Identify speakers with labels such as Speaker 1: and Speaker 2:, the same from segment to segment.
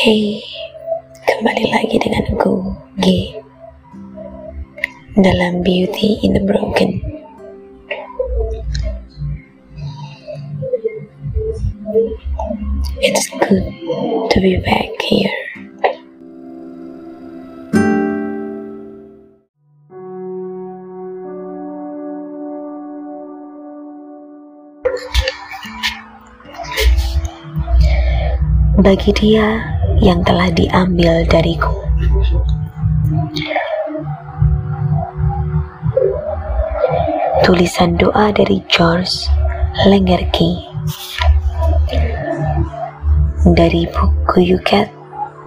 Speaker 1: Hey, kembali lagi dengan aku, G. Dalam Beauty in the Broken. It's good to be back here. Bagi dia yang telah diambil dariku. Tulisan doa dari George Lengerki dari buku Yuket,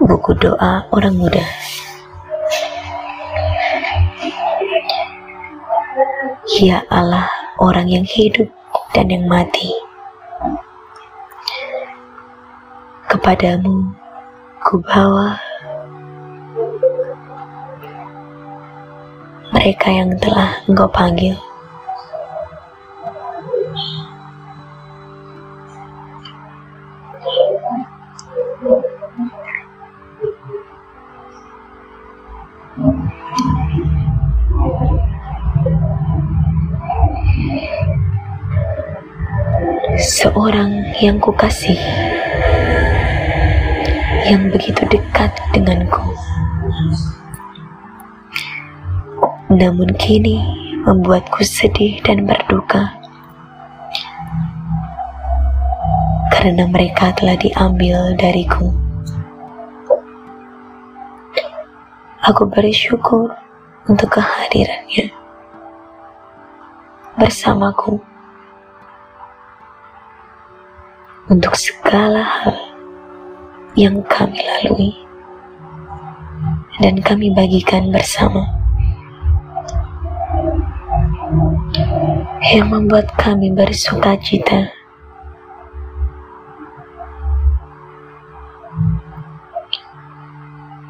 Speaker 1: buku doa orang muda. Ya Allah, orang yang hidup dan yang mati. Kepadamu ku bawa mereka yang telah engkau panggil. Seorang yang kukasih yang begitu dekat denganku. Namun kini membuatku sedih dan berduka karena mereka telah diambil dariku. Aku bersyukur untuk kehadirannya bersamaku untuk segala hal yang kami lalui. Dan kami bagikan bersama. Yang membuat kami bersuka cita.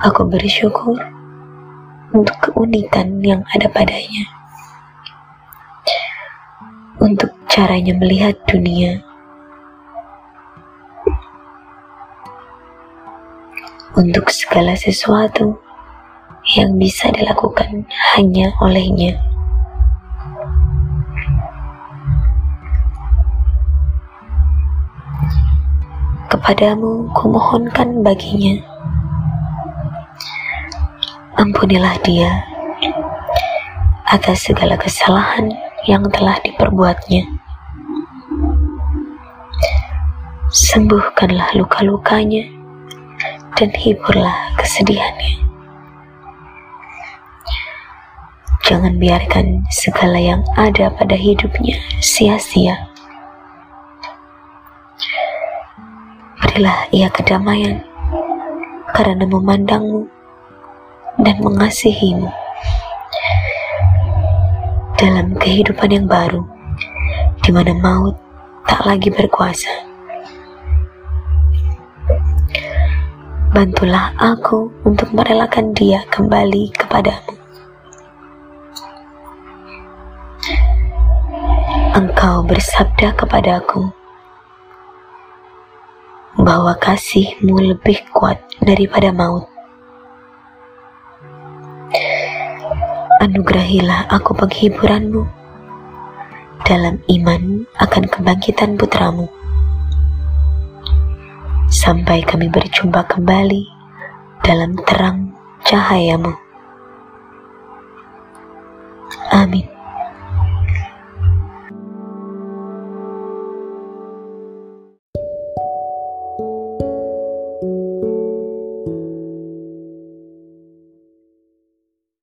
Speaker 1: Aku bersyukur untuk keunikan yang ada padanya. Untuk caranya melihat dunia untuk segala sesuatu yang bisa dilakukan hanya olehnya. Kepadamu kumohonkan baginya. Ampunilah dia atas segala kesalahan yang telah diperbuatnya. Sembuhkanlah luka-lukanya dan hiburlah kesedihannya. Jangan biarkan segala yang ada pada hidupnya sia-sia. Berilah ia kedamaian karena memandangmu dan mengasihimu dalam kehidupan yang baru di mana maut tak lagi berkuasa. Bantulah aku untuk merelakan dia kembali kepadamu. Engkau bersabda kepadaku bahwa kasihmu lebih kuat daripada maut. Anugerahilah aku penghiburanmu dalam iman akan kebangkitan putramu sampai kami berjumpa kembali dalam terang cahayamu. Amin.